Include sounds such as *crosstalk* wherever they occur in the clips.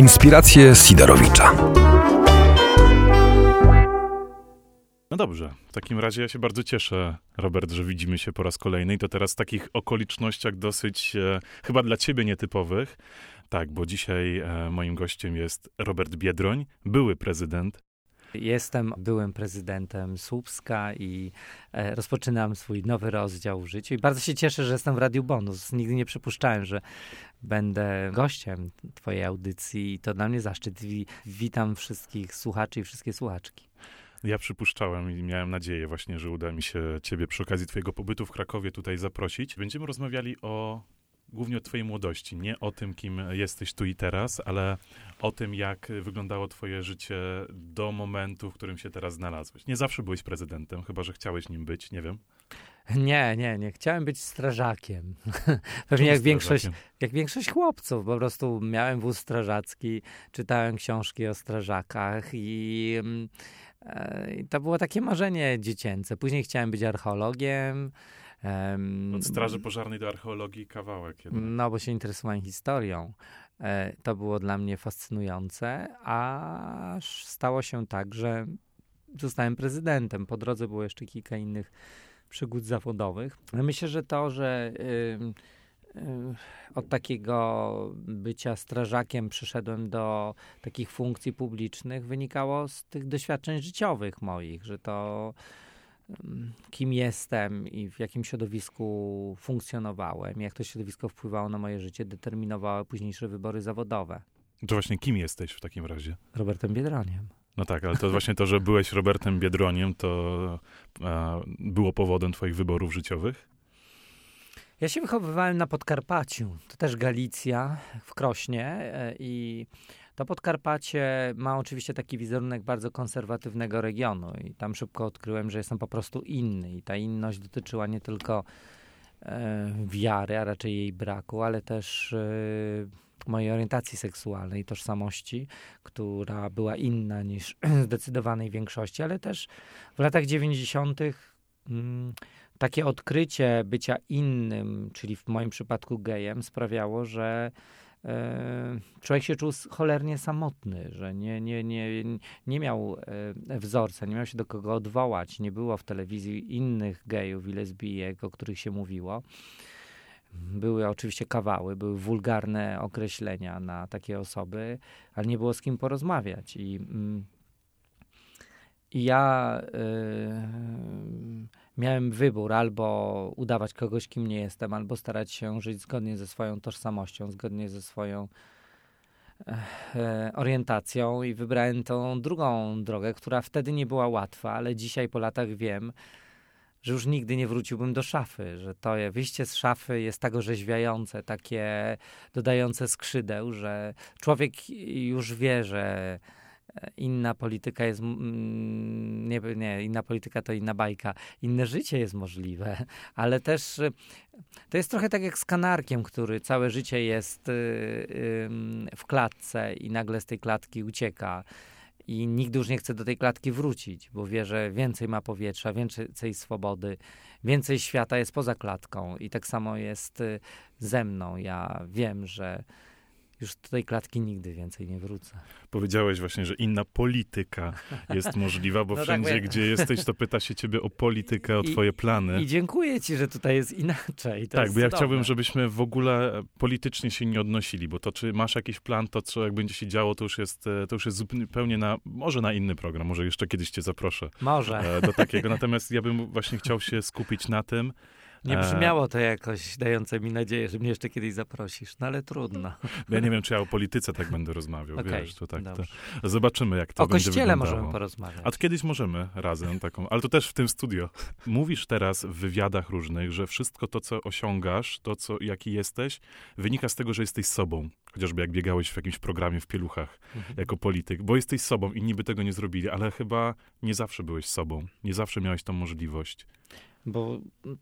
Inspiracje Sidorowicza. No dobrze, w takim razie ja się bardzo cieszę, Robert, że widzimy się po raz kolejny i to teraz w takich okolicznościach dosyć e, chyba dla ciebie nietypowych. Tak, bo dzisiaj e, moim gościem jest Robert Biedroń, były prezydent Jestem byłym prezydentem Słupska i e, rozpoczynam swój nowy rozdział w życiu. I bardzo się cieszę, że jestem w Radiu Bonus. Nigdy nie przypuszczałem, że będę gościem Twojej audycji. I to dla mnie zaszczyt. Witam wszystkich słuchaczy i wszystkie słuchaczki. Ja przypuszczałem i miałem nadzieję właśnie, że uda mi się Ciebie przy okazji Twojego pobytu w Krakowie tutaj zaprosić. Będziemy rozmawiali o głównie o Twojej młodości, nie o tym, kim jesteś tu i teraz, ale o tym, jak wyglądało Twoje życie do momentu, w którym się teraz znalazłeś. Nie zawsze byłeś prezydentem, chyba że chciałeś nim być, nie wiem. Nie, nie, nie. Chciałem być strażakiem. *laughs* Pewnie jak większość, jak większość chłopców. Po prostu miałem wóz strażacki, czytałem książki o strażakach i, mm, e, i to było takie marzenie dziecięce. Później chciałem być archeologiem. Um, Od straży pożarnej do archeologii kawałek. Jednak. No, bo się interesowałem historią. E, to było dla mnie fascynujące, aż stało się tak, że zostałem prezydentem. Po drodze było jeszcze kilka innych przygód zawodowych. Myślę, że to, że y, y, od takiego bycia strażakiem przyszedłem do takich funkcji publicznych, wynikało z tych doświadczeń życiowych moich, że to kim jestem i w jakim środowisku funkcjonowałem, jak to środowisko wpływało na moje życie, determinowało późniejsze wybory zawodowe. To właśnie kim jesteś w takim razie? Robertem Biedroniem. No tak, ale to właśnie to, że byłeś Robertem Biedroniem, to a, było powodem twoich wyborów życiowych? Ja się wychowywałem na Podkarpaciu. To też Galicja, w Krośnie e, i to Podkarpacie ma oczywiście taki wizerunek bardzo konserwatywnego regionu i tam szybko odkryłem, że jestem po prostu inny i ta inność dotyczyła nie tylko e, wiary, a raczej jej braku, ale też e, mojej orientacji seksualnej, tożsamości, która była inna niż *clears throat* zdecydowanej większości, ale też w latach 90. Mm, takie odkrycie bycia innym, czyli w moim przypadku gejem, sprawiało, że człowiek się czuł cholernie samotny, że nie, nie, nie, nie miał e, wzorca, nie miał się do kogo odwołać. Nie było w telewizji innych gejów i lesbijek, o których się mówiło. Były oczywiście kawały, były wulgarne określenia na takie osoby, ale nie było z kim porozmawiać. I, mm, i ja. Yy, miałem wybór albo udawać kogoś, kim nie jestem, albo starać się żyć zgodnie ze swoją tożsamością, zgodnie ze swoją e, orientacją i wybrałem tą drugą drogę, która wtedy nie była łatwa, ale dzisiaj po latach wiem, że już nigdy nie wróciłbym do szafy, że to wyjście z szafy jest tak orzeźwiające, takie dodające skrzydeł, że człowiek już wie, że inna polityka jest, nie, nie, inna polityka to inna bajka, inne życie jest możliwe, *laughs* ale też y, to jest trochę tak jak z kanarkiem, który całe życie jest y, w klatce i nagle z tej klatki ucieka. I nigdy już nie chce do tej klatki wrócić, bo wie, że więcej ma powietrza, więcej swobody, więcej świata jest poza klatką. I tak samo jest ze mną. Ja wiem, że już do tej klatki nigdy więcej nie wrócę. Powiedziałeś właśnie, że inna polityka jest możliwa, bo no tak, wszędzie, tak, gdzie jesteś, to pyta się ciebie o politykę, o I, twoje plany. I dziękuję ci, że tutaj jest inaczej. To tak, jest bo ja cudowne. chciałbym, żebyśmy w ogóle politycznie się nie odnosili, bo to, czy masz jakiś plan, to co jak będzie się działo, to już jest, e, to już jest zupełnie na, może na inny program, może jeszcze kiedyś cię zaproszę. Może. E, do takiego. Natomiast ja bym właśnie chciał się skupić na tym, nie e, brzmiało to jakoś dające mi nadzieję, że mnie jeszcze kiedyś zaprosisz, no ale trudno. Ja nie wiem, czy ja o polityce tak będę rozmawiał, okay, wiesz, to tak. To zobaczymy, jak to o będzie kościele wyglądało. możemy porozmawiać. A to kiedyś możemy razem taką, ale to też w tym studio. Mówisz teraz w wywiadach różnych, że wszystko to, co osiągasz, to, co, jaki jesteś, wynika z tego, że jesteś sobą. Chociażby jak biegałeś w jakimś programie w pieluchach mhm. jako polityk, bo jesteś sobą, inni by tego nie zrobili, ale chyba nie zawsze byłeś sobą. Nie zawsze miałeś tą możliwość. Bo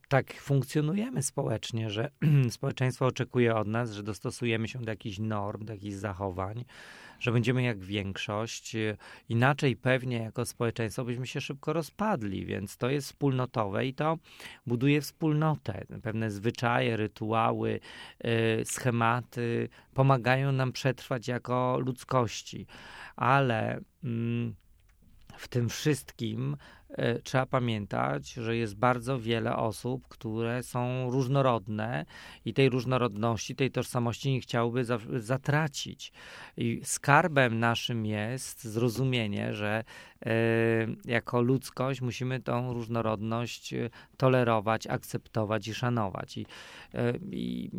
tak funkcjonujemy społecznie, że *clears throat* społeczeństwo oczekuje od nas, że dostosujemy się do jakichś norm, do jakichś zachowań, że będziemy jak większość. Inaczej pewnie jako społeczeństwo byśmy się szybko rozpadli, więc to jest wspólnotowe i to buduje wspólnotę. Pewne zwyczaje, rytuały, y, schematy pomagają nam przetrwać jako ludzkości. Ale mm, w tym wszystkim trzeba pamiętać, że jest bardzo wiele osób, które są różnorodne i tej różnorodności, tej tożsamości nie chciałyby za, zatracić. I skarbem naszym jest zrozumienie, że e, jako ludzkość musimy tą różnorodność e, tolerować, akceptować i szanować. I, e, i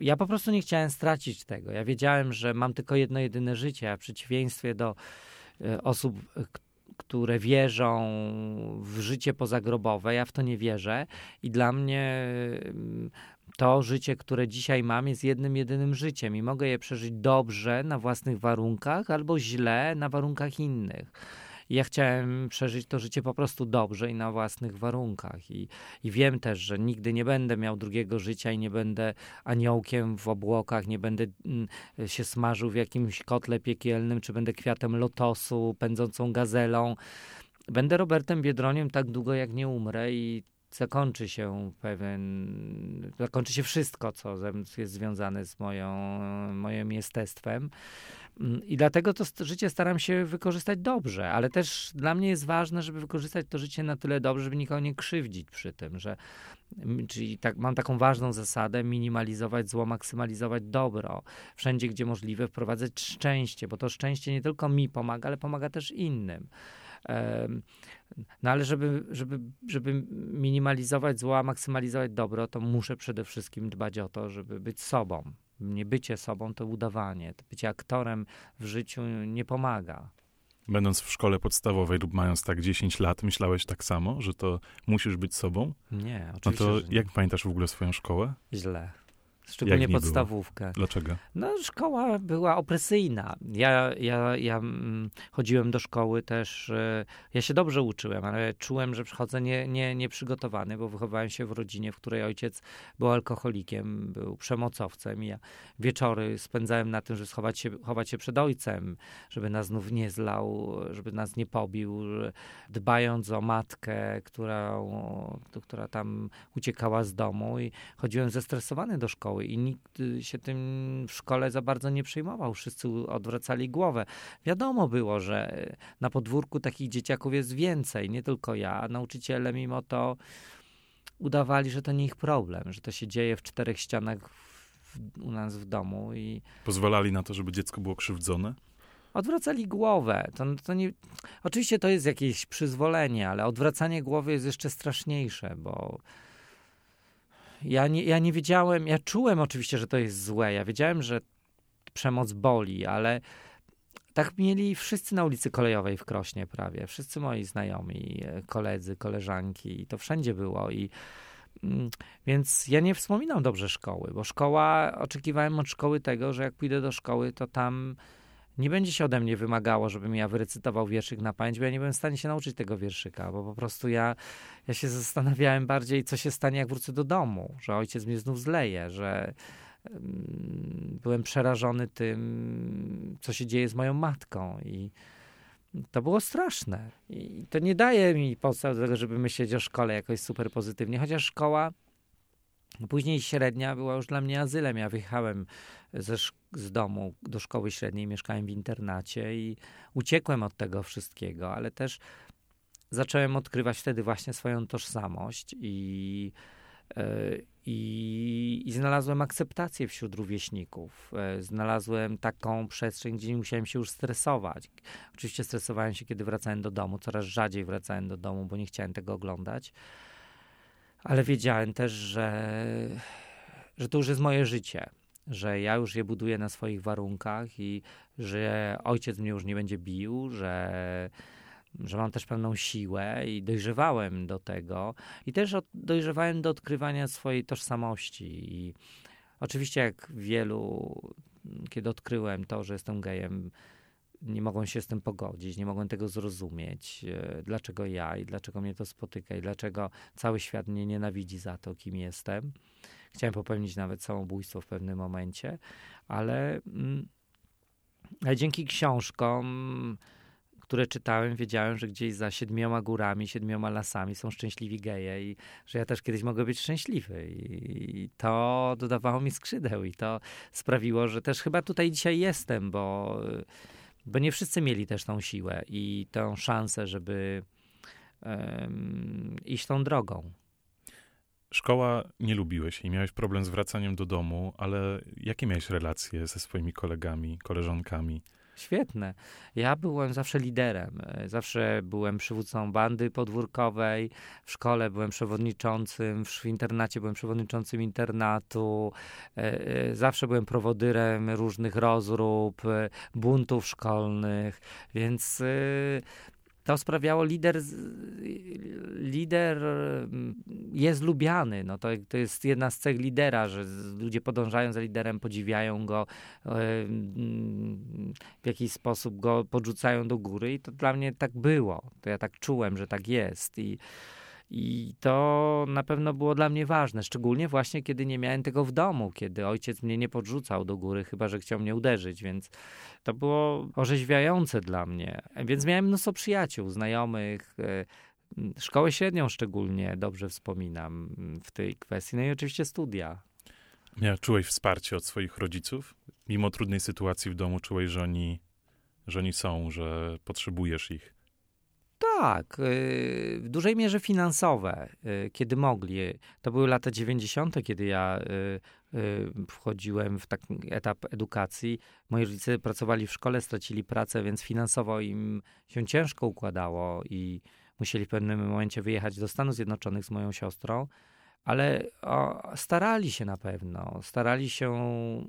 ja po prostu nie chciałem stracić tego. Ja wiedziałem, że mam tylko jedno jedyne życie, a w przeciwieństwie do e, osób, które wierzą w życie pozagrobowe. Ja w to nie wierzę i dla mnie mm, to życie, które dzisiaj mam, jest jednym, jedynym życiem i mogę je przeżyć dobrze na własnych warunkach albo źle na warunkach innych. Ja chciałem przeżyć to życie po prostu dobrze i na własnych warunkach. I, I wiem też, że nigdy nie będę miał drugiego życia i nie będę aniołkiem w obłokach, nie będę mm, się smażył w jakimś kotle piekielnym, czy będę kwiatem lotosu, pędzącą gazelą. Będę Robertem Biedroniem tak długo, jak nie umrę i zakończy się pewien, zakończy się wszystko, co jest związane z moją, moim jestestwem. Mm, I dlatego to życie staram się wykorzystać dobrze, ale też dla mnie jest ważne, żeby wykorzystać to życie na tyle dobrze, żeby nikogo nie krzywdzić przy tym, że czyli tak, mam taką ważną zasadę minimalizować zło, maksymalizować dobro. Wszędzie, gdzie możliwe, wprowadzać szczęście, bo to szczęście nie tylko mi pomaga, ale pomaga też innym. No ale żeby, żeby, żeby minimalizować zło, a maksymalizować dobro, to muszę przede wszystkim dbać o to, żeby być sobą nie bycie sobą to udawanie. To bycie aktorem w życiu nie pomaga. Będąc w szkole podstawowej lub mając tak 10 lat, myślałeś tak samo, że to musisz być sobą? Nie, oczywiście. No to jak pamiętasz w ogóle swoją szkołę? Źle. Szczególnie podstawówkę. Było? Dlaczego? No, szkoła była opresyjna. Ja, ja, ja mm, chodziłem do szkoły też, e, ja się dobrze uczyłem, ale czułem, że przychodzę nie, nie, nieprzygotowany, bo wychowałem się w rodzinie, w której ojciec był alkoholikiem, był przemocowcem i ja wieczory spędzałem na tym, żeby schować się, chować się przed ojcem, żeby nas znów nie zlał, żeby nas nie pobił, dbając o matkę, która, która tam uciekała z domu i chodziłem zestresowany do szkoły szkoły i nikt się tym w szkole za bardzo nie przejmował. Wszyscy odwracali głowę. Wiadomo było, że na podwórku takich dzieciaków jest więcej, nie tylko ja. Nauczyciele mimo to udawali, że to nie ich problem, że to się dzieje w czterech ścianach w, u nas w domu i... Pozwalali na to, żeby dziecko było krzywdzone? Odwracali głowę. To, to nie... Oczywiście to jest jakieś przyzwolenie, ale odwracanie głowy jest jeszcze straszniejsze, bo nie, ja nie wiedziałem, ja czułem oczywiście, że to jest złe. Ja wiedziałem, że przemoc boli, ale tak mieli wszyscy na ulicy Kolejowej w Krośnie prawie. Wszyscy moi znajomi, koledzy, koleżanki. To wszędzie było i mm, więc ja nie wspominam dobrze szkoły, bo szkoła, oczekiwałem od szkoły tego, że jak pójdę do szkoły, to tam nie będzie się ode mnie wymagało, żebym ja wyrecytował wierszyk na pamięć, bo ja nie byłem w stanie się nauczyć tego wierszyka, bo po prostu ja, ja się zastanawiałem bardziej, co się stanie, jak wrócę do domu, że ojciec mnie znów zleje, że um, byłem przerażony tym, co się dzieje z moją matką i to było straszne. I to nie daje mi podstaw do tego, żeby myśleć o szkole jakoś super pozytywnie, chociaż szkoła Później średnia była już dla mnie azylem. Ja wyjechałem ze, z domu do szkoły średniej, mieszkałem w internacie i uciekłem od tego wszystkiego, ale też zacząłem odkrywać wtedy właśnie swoją tożsamość i, e, i, znalazłem akceptację wśród rówieśników. E, znalazłem taką przestrzeń, gdzie nie musiałem się już stresować. Oczywiście stresowałem się, kiedy wracałem do domu, coraz rzadziej wracałem do domu, bo nie chciałem tego oglądać ale wiedziałem też, że, że to już jest moje życie, że ja już je buduję na swoich warunkach i że ojciec mnie już nie będzie bił, że, że mam też pewną siłę i dojrzewałem do tego. I też od, dojrzewałem do odkrywania swojej tożsamości. I oczywiście, jak wielu, kiedy odkryłem to, że jestem gejem, nie mogą się z tym pogodzić, nie mogą tego zrozumieć, e, dlaczego ja i dlaczego mnie to spotyka i dlaczego cały świat mnie nienawidzi za to, kim jestem. Chciałem popełnić nawet samobójstwo w pewnym momencie, ale, mm, ale dzięki książkom, które czytałem, wiedziałem, że gdzieś za siedmioma górami, siedmioma lasami są szczęśliwi geje i że ja też kiedyś mogę być szczęśliwy. I to dodawało mi skrzydeł i to sprawiło, że też chyba tutaj dzisiaj jestem, bo bo nie wszyscy mieli też tą siłę i tę szansę, żeby um, iść tą drogą. Szkoła nie lubiłeś i miałeś problem z wracaniem do domu, ale jakie miałeś relacje ze swoimi kolegami, koleżankami? Świetne. Ja byłem zawsze liderem. Zawsze byłem przywódcą bandy podwórkowej. W szkole byłem przewodniczącym, w internacie byłem przewodniczącym internatu. E, e, zawsze byłem prowodyrem różnych rozrób, e, buntów szkolnych, więc to sprawiało, lider, lider mm, jest lubiany. No to, to jest jedna z cech lidera, że ludzie podążają za liderem, podziwiają go, e, w jakiś sposób go podrzucają do góry i to dla mnie tak było. To ja tak czułem, że tak jest i i to na pewno było dla mnie ważne, szczególnie właśnie kiedy nie miałem tego w domu, kiedy ojciec mnie nie podrzucał do góry, chyba że chciał mnie uderzyć, więc to było orzeźwiające dla mnie. Więc miałem mnóstwo przyjaciół, znajomych. E, szkołę średnią szczególnie dobrze wspominam w tej kwestii. No i oczywiście studia. Ja czułeś wsparcie od swoich rodziców? Mimo trudnej sytuacji w domu czułeś, że oni, że oni są, że potrzebujesz ich? Tak, y, w dużej mierze finansowe, y, kiedy mogli. To były lata 90., kiedy ja y, wchodziłem w taki etap edukacji. Moi rodzice pracowali w szkole, stracili pracę, więc finansowo im się ciężko układało i musieli w pewnym momencie wyjechać do Stanów Zjednoczonych z moją siostrą ale o, starali się na pewno. Starali się,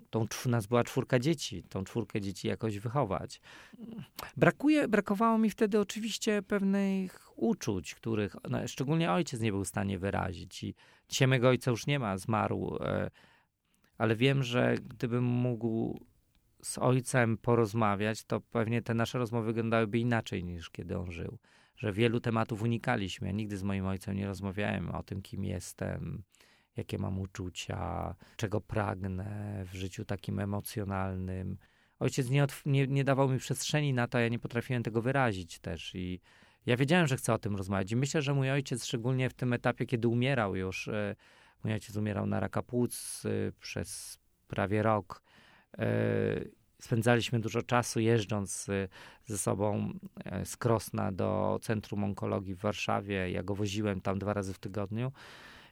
tą, nas była czwórka dzieci, tą czwórkę dzieci jakoś wychować. Brakuje, brakowało mi wtedy oczywiście pewnych uczuć, których no, szczególnie ojciec nie był w stanie wyrazić. I dzisiaj mego ojca już nie ma, zmarł, e, ale wiem, że gdybym mógł z ojcem porozmawiać, to pewnie te nasze rozmowy wyglądałyby inaczej niż kiedy on żył że wielu tematów unikaliśmy. Ja nigdy z moim ojcem nie rozmawiałem o tym, kim jestem, jakie mam uczucia, czego pragnę w życiu takim emocjonalnym. Ojciec nie, nie, nie dawał mi przestrzeni na to, a ja nie potrafiłem tego wyrazić też. I ja wiedziałem, że chcę o tym rozmawiać. I myślę, że mój ojciec, szczególnie w tym etapie, kiedy umierał już, e, mój ojciec umierał na raka płuc e, przez prawie rok. E, Spędzaliśmy dużo czasu jeżdżąc y, ze sobą e, z Krosna do Centrum Onkologii w Warszawie. Ja go woziłem tam dwa razy w tygodniu.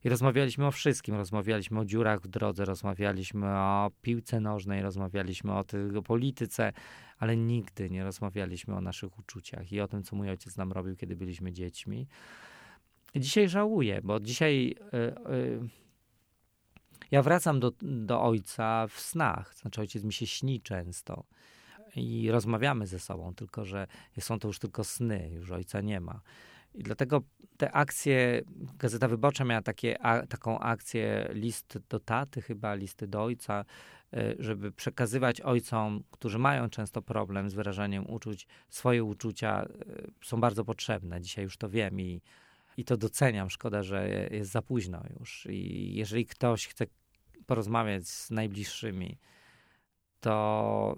I rozmawialiśmy o wszystkim. Rozmawialiśmy o dziurach w drodze, rozmawialiśmy o piłce nożnej, rozmawialiśmy o, o polityce, ale nigdy nie rozmawialiśmy o naszych uczuciach i o tym, co mój ojciec nam robił, kiedy byliśmy dziećmi. I dzisiaj żałuję, bo dzisiaj. Yy, yy, ja wracam do, do ojca w snach, znaczy ojciec mi się śni często i rozmawiamy ze sobą, tylko że są to już tylko sny, już ojca nie ma. I dlatego te akcje, Gazeta Wyborcza miała takie, a, taką akcję list do taty chyba, listy do ojca, e, żeby przekazywać ojcom, którzy mają często problem z wyrażaniem uczuć, swoje uczucia e, są bardzo potrzebne. Dzisiaj już to wiem i i to doceniam. Szkoda, że jest za późno już. I jeżeli ktoś chce porozmawiać z najbliższymi, to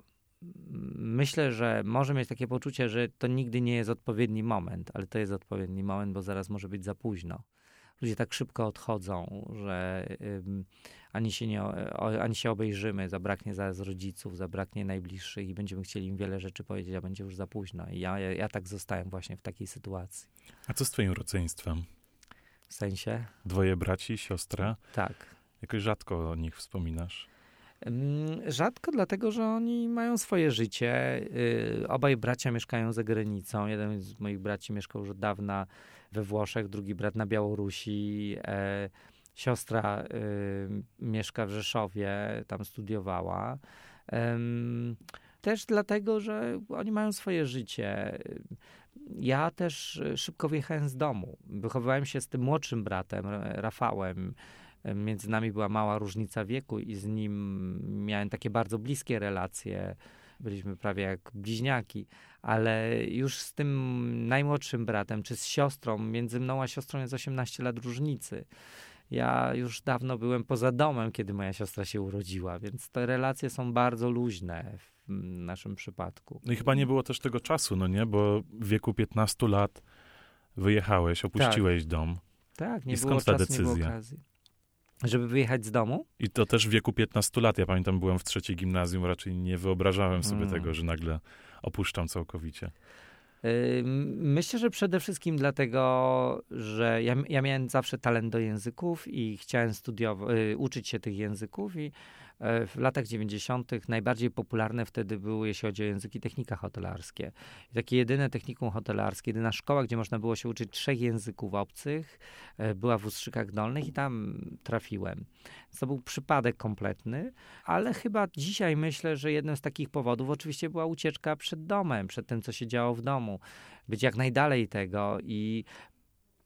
myślę, że może mieć takie poczucie, że to nigdy nie jest odpowiedni moment, ale to jest odpowiedni moment, bo zaraz może być za późno. Ludzie tak szybko odchodzą, że ani, się nie, ani się obejrzymy, zabraknie zaraz rodziców, zabraknie najbliższych i będziemy chcieli im wiele rzeczy powiedzieć, a będzie już za późno. I ja, ja, ja tak zostałem właśnie w takiej sytuacji. A co z twoim rodzeństwem? W sensie? Dwoje braci, siostra? Tak. Jakoś rzadko o nich wspominasz. Rzadko, dlatego że oni mają swoje życie. Y, obaj bracia mieszkają za granicą. Jeden z moich braci mieszkał już od dawna we Włoszech, drugi brat na Białorusi. E, siostra y, mieszka w Rzeszowie, tam studiowała. Też dlatego, że oni mają swoje życie. Ja też szybko wyjechałem z domu. Wychowywałem się z tym młodszym bratem, Rafałem. Między nami była mała różnica wieku i z nim miałem takie bardzo bliskie relacje. byliśmy prawie jak bliźniaki, ale już z tym najmłodszym bratem, czy z siostrą, między mną a siostrą jest 18 lat różnicy. Ja już dawno byłem poza domem, kiedy moja siostra się urodziła, więc te relacje są bardzo luźne w naszym przypadku. No i chyba nie było też tego czasu, no nie? Bo w wieku 15 lat wyjechałeś, opuściłeś tak. dom. Tak, nie I było skąd ta czasu, decyzja? Żeby wyjechać z domu? I to też w wieku 15 lat. Ja pamiętam, byłem w trzeciej gimnazjum, raczej nie wyobrażałem sobie mm. tego, że nagle opuszczam całkowicie. Myślę, że przede wszystkim dlatego, że ja, ja miałem zawsze talent do języków i chciałem studiować, y, uczyć się tych języków i w latach 90. najbardziej popularne wtedy były, jeśli chodzi o języki, technika hotelarskie. I takie jedyne technikum hotelarskie, jedyna szkoła, gdzie można było się uczyć trzech języków obcych, e, była w Ustrzykach Dolnych i tam trafiłem. To był przypadek kompletny, ale chyba dzisiaj myślę, że jednym z takich powodów oczywiście była ucieczka przed domem, przed tym, co się działo w domu. Być jak najdalej tego i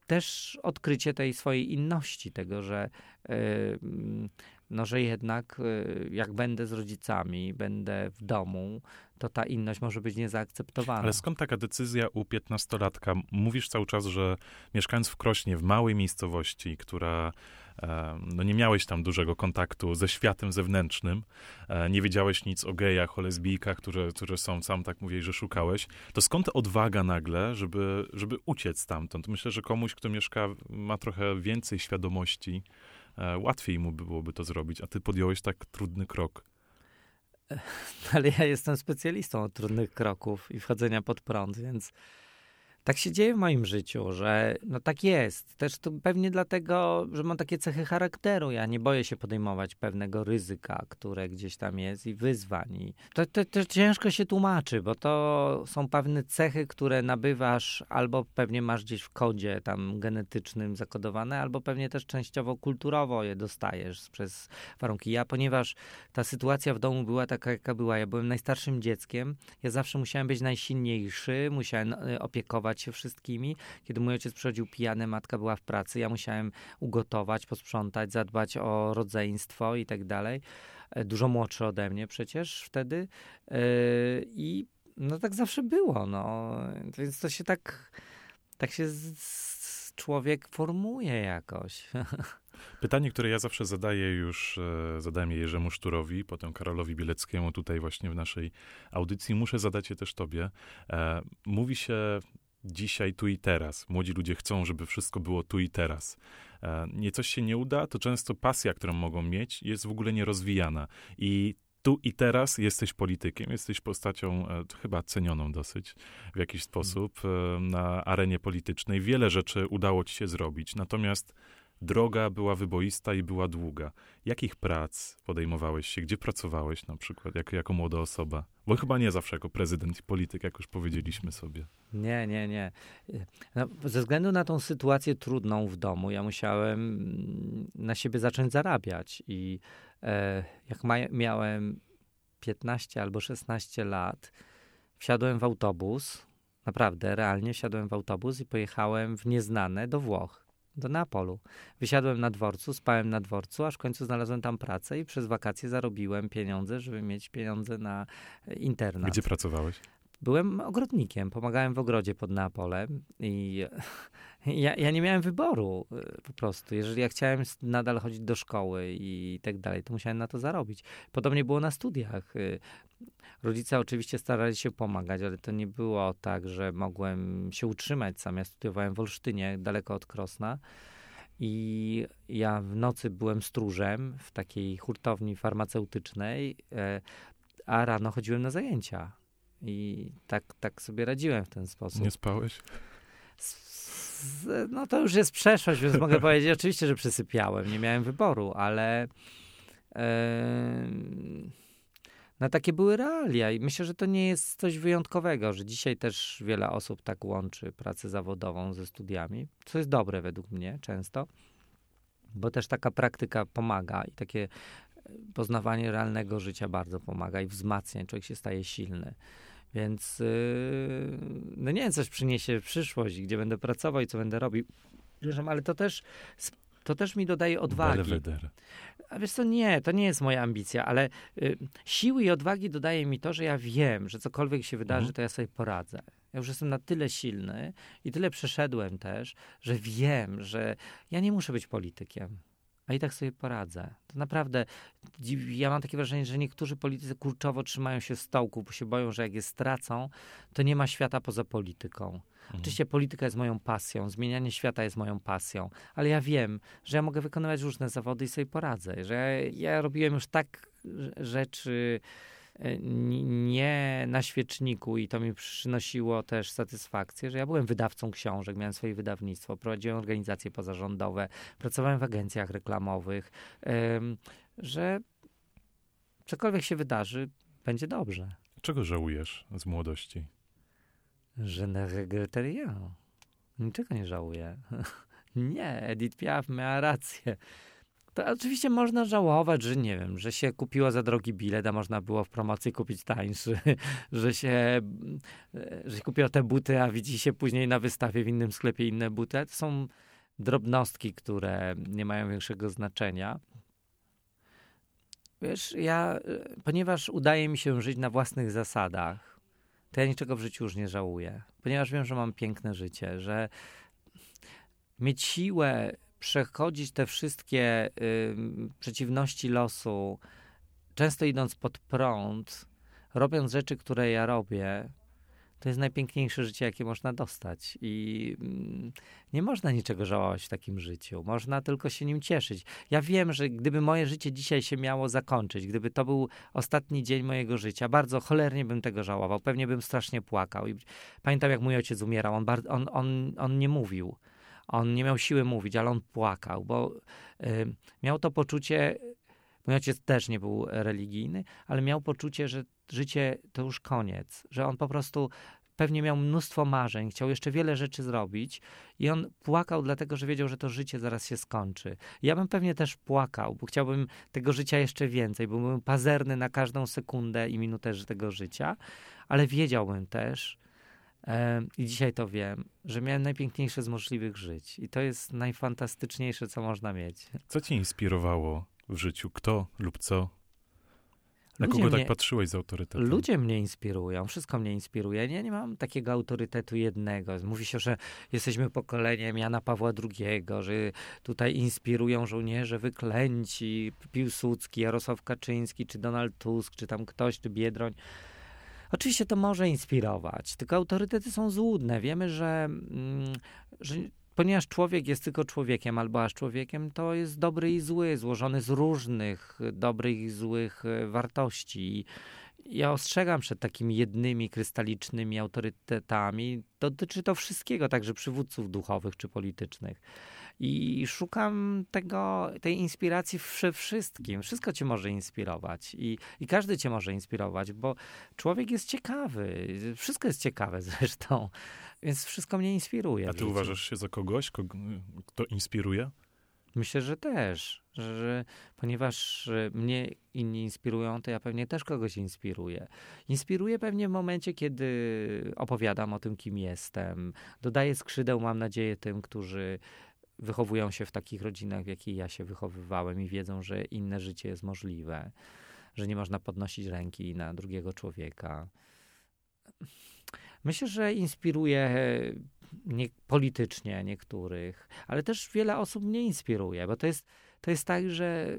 też odkrycie tej swojej inności, tego, że yy, no że jednak y, jak będę z rodzicami, będę w domu, to ta inność może być niezaakceptowana. Ale skąd taka decyzja u piętnastolatka? Mówisz cały czas, że mieszkając w Krośnie, w małej miejscowości, która e, no nie miałeś tam dużego kontaktu ze światem zewnętrznym, e, nie wiedziałeś nic o gejach, o lesbijkach, które, które są, sam tak mówiłeś, że szukałeś, to skąd odwaga nagle, żeby, żeby uciec stamtąd? Myślę, że komuś, kto mieszka, ma trochę więcej świadomości, łatwiej mu byłoby to zrobić, a ty podjąłeś tak trudny krok. *laughs* Ale ja jestem specjalistą od trudnych kroków i wchodzenia pod prąd, więc tak się dzieje w moim życiu, że no tak jest. Też to pewnie dlatego, że mam takie cechy charakteru. Ja nie boję się podejmować pewnego ryzyka, które gdzieś tam jest i wyzwań. I to, to, to ciężko się tłumaczy, bo to są pewne cechy, które nabywasz albo pewnie masz gdzieś w kodzie tam genetycznym zakodowane, albo pewnie też częściowo kulturowo je dostajesz przez warunki. Ja, ponieważ ta sytuacja w domu była taka, jaka była, ja byłem najstarszym dzieckiem, ja zawsze musiałem być najsilniejszy, musiałem e, opiekować się wszystkimi. Kiedy mój ojciec przychodził pijany, matka była w pracy, ja musiałem ugotować, posprzątać, zadbać o rodzeństwo i tak dalej. E, dużo młodszy ode mnie przecież wtedy. E, I no tak zawsze było, no. Więc to się tak, tak się człowiek formuje jakoś. *laughs* Pytanie, które ja zawsze zadaję już, e, zadałem je Jerzemu Szturowi, potem Karolowi Bieleckiemu tutaj właśnie w naszej audycji, muszę zadać je też tobie. Mówi się dzisiaj, tu i teraz. Młodzi ludzie chcą, żeby wszystko było tu i teraz. E, nie coś się nie uda, to często pasja, którą mogą mieć, jest w ogóle nierozwijana. I tu i teraz jesteś politykiem, jesteś postacią e, chyba cenioną dosyć w jakiś sposób e, na arenie politycznej. Wiele rzeczy udało ci się zrobić, natomiast droga była wyboista i była długa. Jakich prac podejmowałeś się? Gdzie pracowałeś na przykład jako, jako młoda osoba? Bo chyba nie zawsze jako prezydent i polityk, jak już powiedzieliśmy sobie. Nie, nie, nie. No, ze względu na tą sytuację trudną w domu, ja musiałem na siebie zacząć zarabiać. I e, jak ma, miałem 15 albo 16 lat, wsiadłem w autobus, naprawdę, realnie wsiadłem w autobus i pojechałem w nieznane do Włoch do Neapolu. Wysiadłem na dworcu, spałem na dworcu, aż w końcu znalazłem tam pracę i przez wakacje zarobiłem pieniądze, żeby mieć pieniądze na internat. Gdzie pracowałeś? Byłem ogrodnikiem, pomagałem w ogrodzie pod Neapolem i *laughs* ja, ja nie miałem wyboru y, po prostu. Jeżeli ja chciałem nadal chodzić do szkoły i tak dalej, to musiałem na to zarobić. Podobnie było na studiach. Rodzice oczywiście starali się pomagać, ale to nie było tak, że mogłem się utrzymać sam. Ja studiowałem w Olsztynie, daleko od Krosna. I ja w nocy byłem stróżem w takiej hurtowni farmaceutycznej, e, a rano chodziłem na zajęcia. I tak, tak sobie radziłem w ten sposób. Nie spałeś? no to już jest przeszłość, więc mogę *laughs* powiedzieć oczywiście, że przysypiałem. Nie miałem wyboru, ale no takie były realia i myślę, że to nie jest coś wyjątkowego, że dzisiaj też wiele osób tak łączy pracę zawodową ze studiami, co jest dobre według mnie często, bo też taka praktyka pomaga i takie poznawanie realnego życia bardzo pomaga i wzmacnia, człowiek się staje silny. Więc yy, no nie wiem, coś przyniesie przyszłość, gdzie będę pracował i co będę robił. Ale to też to też mi dodaje odwagi. Belweder. A wiesz co, nie, to nie jest moja ambicja, ale y, siły i odwagi dodaje mi to, że ja wiem, że cokolwiek się wydarzy, Mhm. to ja sobie poradzę. Ja już jestem na tyle silny i tyle przeszedłem też, że wiem, że ja nie muszę być politykiem. A i tak sobie poradzę. To naprawdę, ja mam takie wrażenie, że niektórzy politycy kurczowo trzymają się stołku, bo się boją, że jak je stracą, to nie ma świata poza polityką. Mhm. Oczywiście polityka jest moją pasją, zmienianie świata jest moją pasją, ale ja wiem, że ja mogę wykonywać różne zawody i sobie poradzę, że ja, robiłem już tak rzeczy e, nie na świeczniku i to mi przynosiło też satysfakcję, że ja byłem wydawcą książek, miałem swoje wydawnictwo, prowadziłem organizacje pozarządowe, pracowałem w agencjach reklamowych, że cokolwiek się wydarzy, będzie dobrze. Czego żałujesz z młodości? Je ne regrette rien. Niczego nie żałuję. *laughs* nie, Edith Piaf miała rację. To oczywiście można żałować, że nie wiem, że się kupiło za drogi bilet, a można było w promocji kupić tańszy, *laughs* że się, e, że się kupiło te buty, a widzi się później na wystawie w innym sklepie inne buty. To są drobnostki, które nie mają większego znaczenia. Wiesz, ja, e, ponieważ udaje mi się żyć na własnych zasadach, to ja niczego w życiu już nie żałuję. Ponieważ wiem, że mam piękne życie, że mieć siłę przechodzić te wszystkie ym, przeciwności losu, często idąc pod prąd, robiąc rzeczy, które ja robię, to jest najpiękniejsze życie, jakie można dostać. I mm, nie można niczego żałować w takim życiu. Można tylko się nim cieszyć. Ja wiem, że gdyby moje życie dzisiaj się miało zakończyć, gdyby to był ostatni dzień mojego życia, bardzo cholernie bym tego żałował. Pewnie bym strasznie płakał. I pamiętam, jak mój ojciec umierał. On, on, on, on nie mówił. On nie miał siły mówić, ale on płakał, bo y, miał to poczucie. Mój ojciec też nie był religijny, ale miał poczucie, że życie to już koniec, że on po prostu pewnie miał mnóstwo marzeń, chciał jeszcze wiele rzeczy zrobić i on płakał dlatego, że wiedział, że to życie zaraz się skończy. Ja bym pewnie też płakał, bo chciałbym tego życia jeszcze więcej, bo byłbym pazerny na każdą sekundę i minutę tego życia, ale wiedziałbym też, i dzisiaj to wiem, że miałem najpiękniejsze z możliwych żyć. I to jest najfantastyczniejsze, co można mieć. Co cię inspirowało w życiu? Kto lub co? Na Ludzie kogo mnie- tak patrzyłeś z autorytetem? Ludzie mnie inspirują, wszystko mnie inspiruje. Ja nie mam takiego autorytetu jednego. Mówi się, że jesteśmy pokoleniem Jana Pawła II, że tutaj inspirują żołnierze wyklęci, Piłsudski, Jarosław Kaczyński, czy Donald Tusk, czy tam ktoś, czy Biedroń. Oczywiście to może inspirować, tylko autorytety są złudne. Wiemy, że, mm, że ponieważ człowiek jest tylko człowiekiem albo aż człowiekiem, to jest dobry i zły, złożony z różnych dobrych i złych e, wartości. Ja ostrzegam przed takimi jednymi krystalicznymi autorytetami. Dotyczy to wszystkiego, także przywódców duchowych czy politycznych. I szukam tego, tej inspiracji we wszystkim. Wszystko cię może inspirować i, i każdy cię może inspirować, bo człowiek jest ciekawy. Wszystko jest ciekawe *laughs* zresztą, więc wszystko mnie inspiruje. A ty uważasz się za kogoś, kogo, kto inspiruje? Myślę, że też, że, ponieważ mnie inni inspirują, to ja pewnie też kogoś inspiruję. Inspiruję pewnie w momencie, kiedy opowiadam o tym, kim jestem. Dodaję skrzydeł, mam nadzieję, tym, którzy wychowują się w takich rodzinach, w jakiej ja się wychowywałem i wiedzą, że inne życie jest możliwe, że nie można podnosić ręki na drugiego człowieka. Myślę, że inspiruje nie, politycznie niektórych, ale też wiele osób mnie inspiruje, bo to jest, to jest tak, że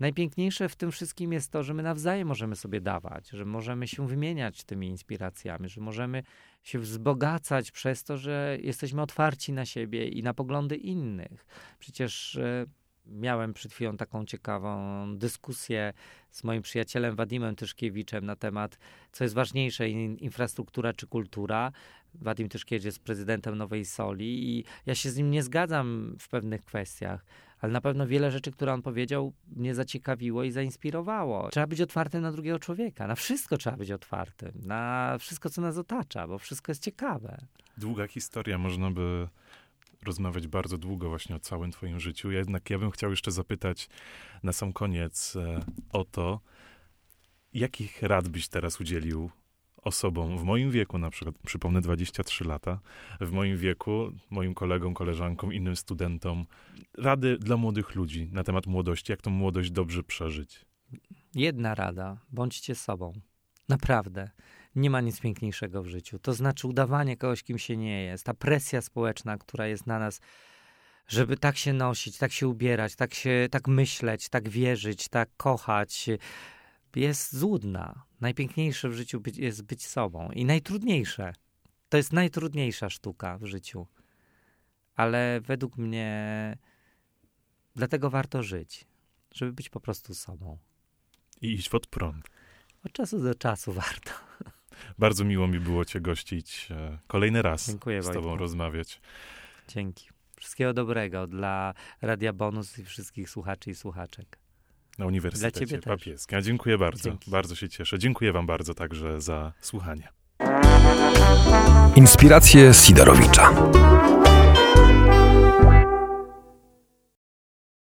najpiękniejsze w tym wszystkim jest to, że my nawzajem możemy sobie dawać, że możemy się wymieniać tymi inspiracjami, że możemy się wzbogacać przez to, że jesteśmy otwarci na siebie i na poglądy innych. Przecież e, miałem przed chwilą taką ciekawą dyskusję z moim przyjacielem Wadimem Tyszkiewiczem na temat, co jest ważniejsze, in, infrastruktura czy kultura. Wadim Tyszkiewicz jest prezydentem Nowej Soli i ja się z nim nie zgadzam w pewnych kwestiach, ale na pewno wiele rzeczy, które on powiedział, mnie zaciekawiło i zainspirowało. Trzeba być otwartym na drugiego człowieka. Na wszystko trzeba być otwartym. Na wszystko, co nas otacza, bo wszystko jest ciekawe. Długa historia, można by rozmawiać bardzo długo właśnie o całym twoim życiu. Jednak ja bym chciał jeszcze zapytać na sam koniec e, o to, jakich rad byś teraz udzielił osobom w moim wieku, na przykład, przypomnę 23 lata, w moim wieku, moim kolegom, koleżankom, innym studentom, rady dla młodych ludzi na temat młodości, jak tą młodość dobrze przeżyć? Jedna rada: bądźcie sobą. Naprawdę. Nie ma nic piękniejszego w życiu. To znaczy udawanie kogoś, kim się nie jest. Ta presja społeczna, która jest na nas, żeby tak się nosić, tak się ubierać, tak, się, tak myśleć, tak wierzyć, tak kochać, jest złudna. Najpiękniejsze w życiu być, jest być sobą i najtrudniejsze. To jest najtrudniejsza sztuka w życiu. Ale według mnie dlatego warto żyć, żeby być po prostu sobą. I iść pod prąd. Od czasu do czasu warto. Bardzo miło mi było Cię gościć e, kolejny raz, Dziękuję z Tobą Wojtku. rozmawiać. Dzięki. Wszystkiego dobrego dla Radia Bonus i wszystkich słuchaczy i słuchaczek. Na Uniwersytecie Dla ciebie też. Papieskim. A dziękuję bardzo. Dzięki. Bardzo się cieszę. Dziękuję Wam bardzo także za słuchanie. Inspiracje Sidorowicza.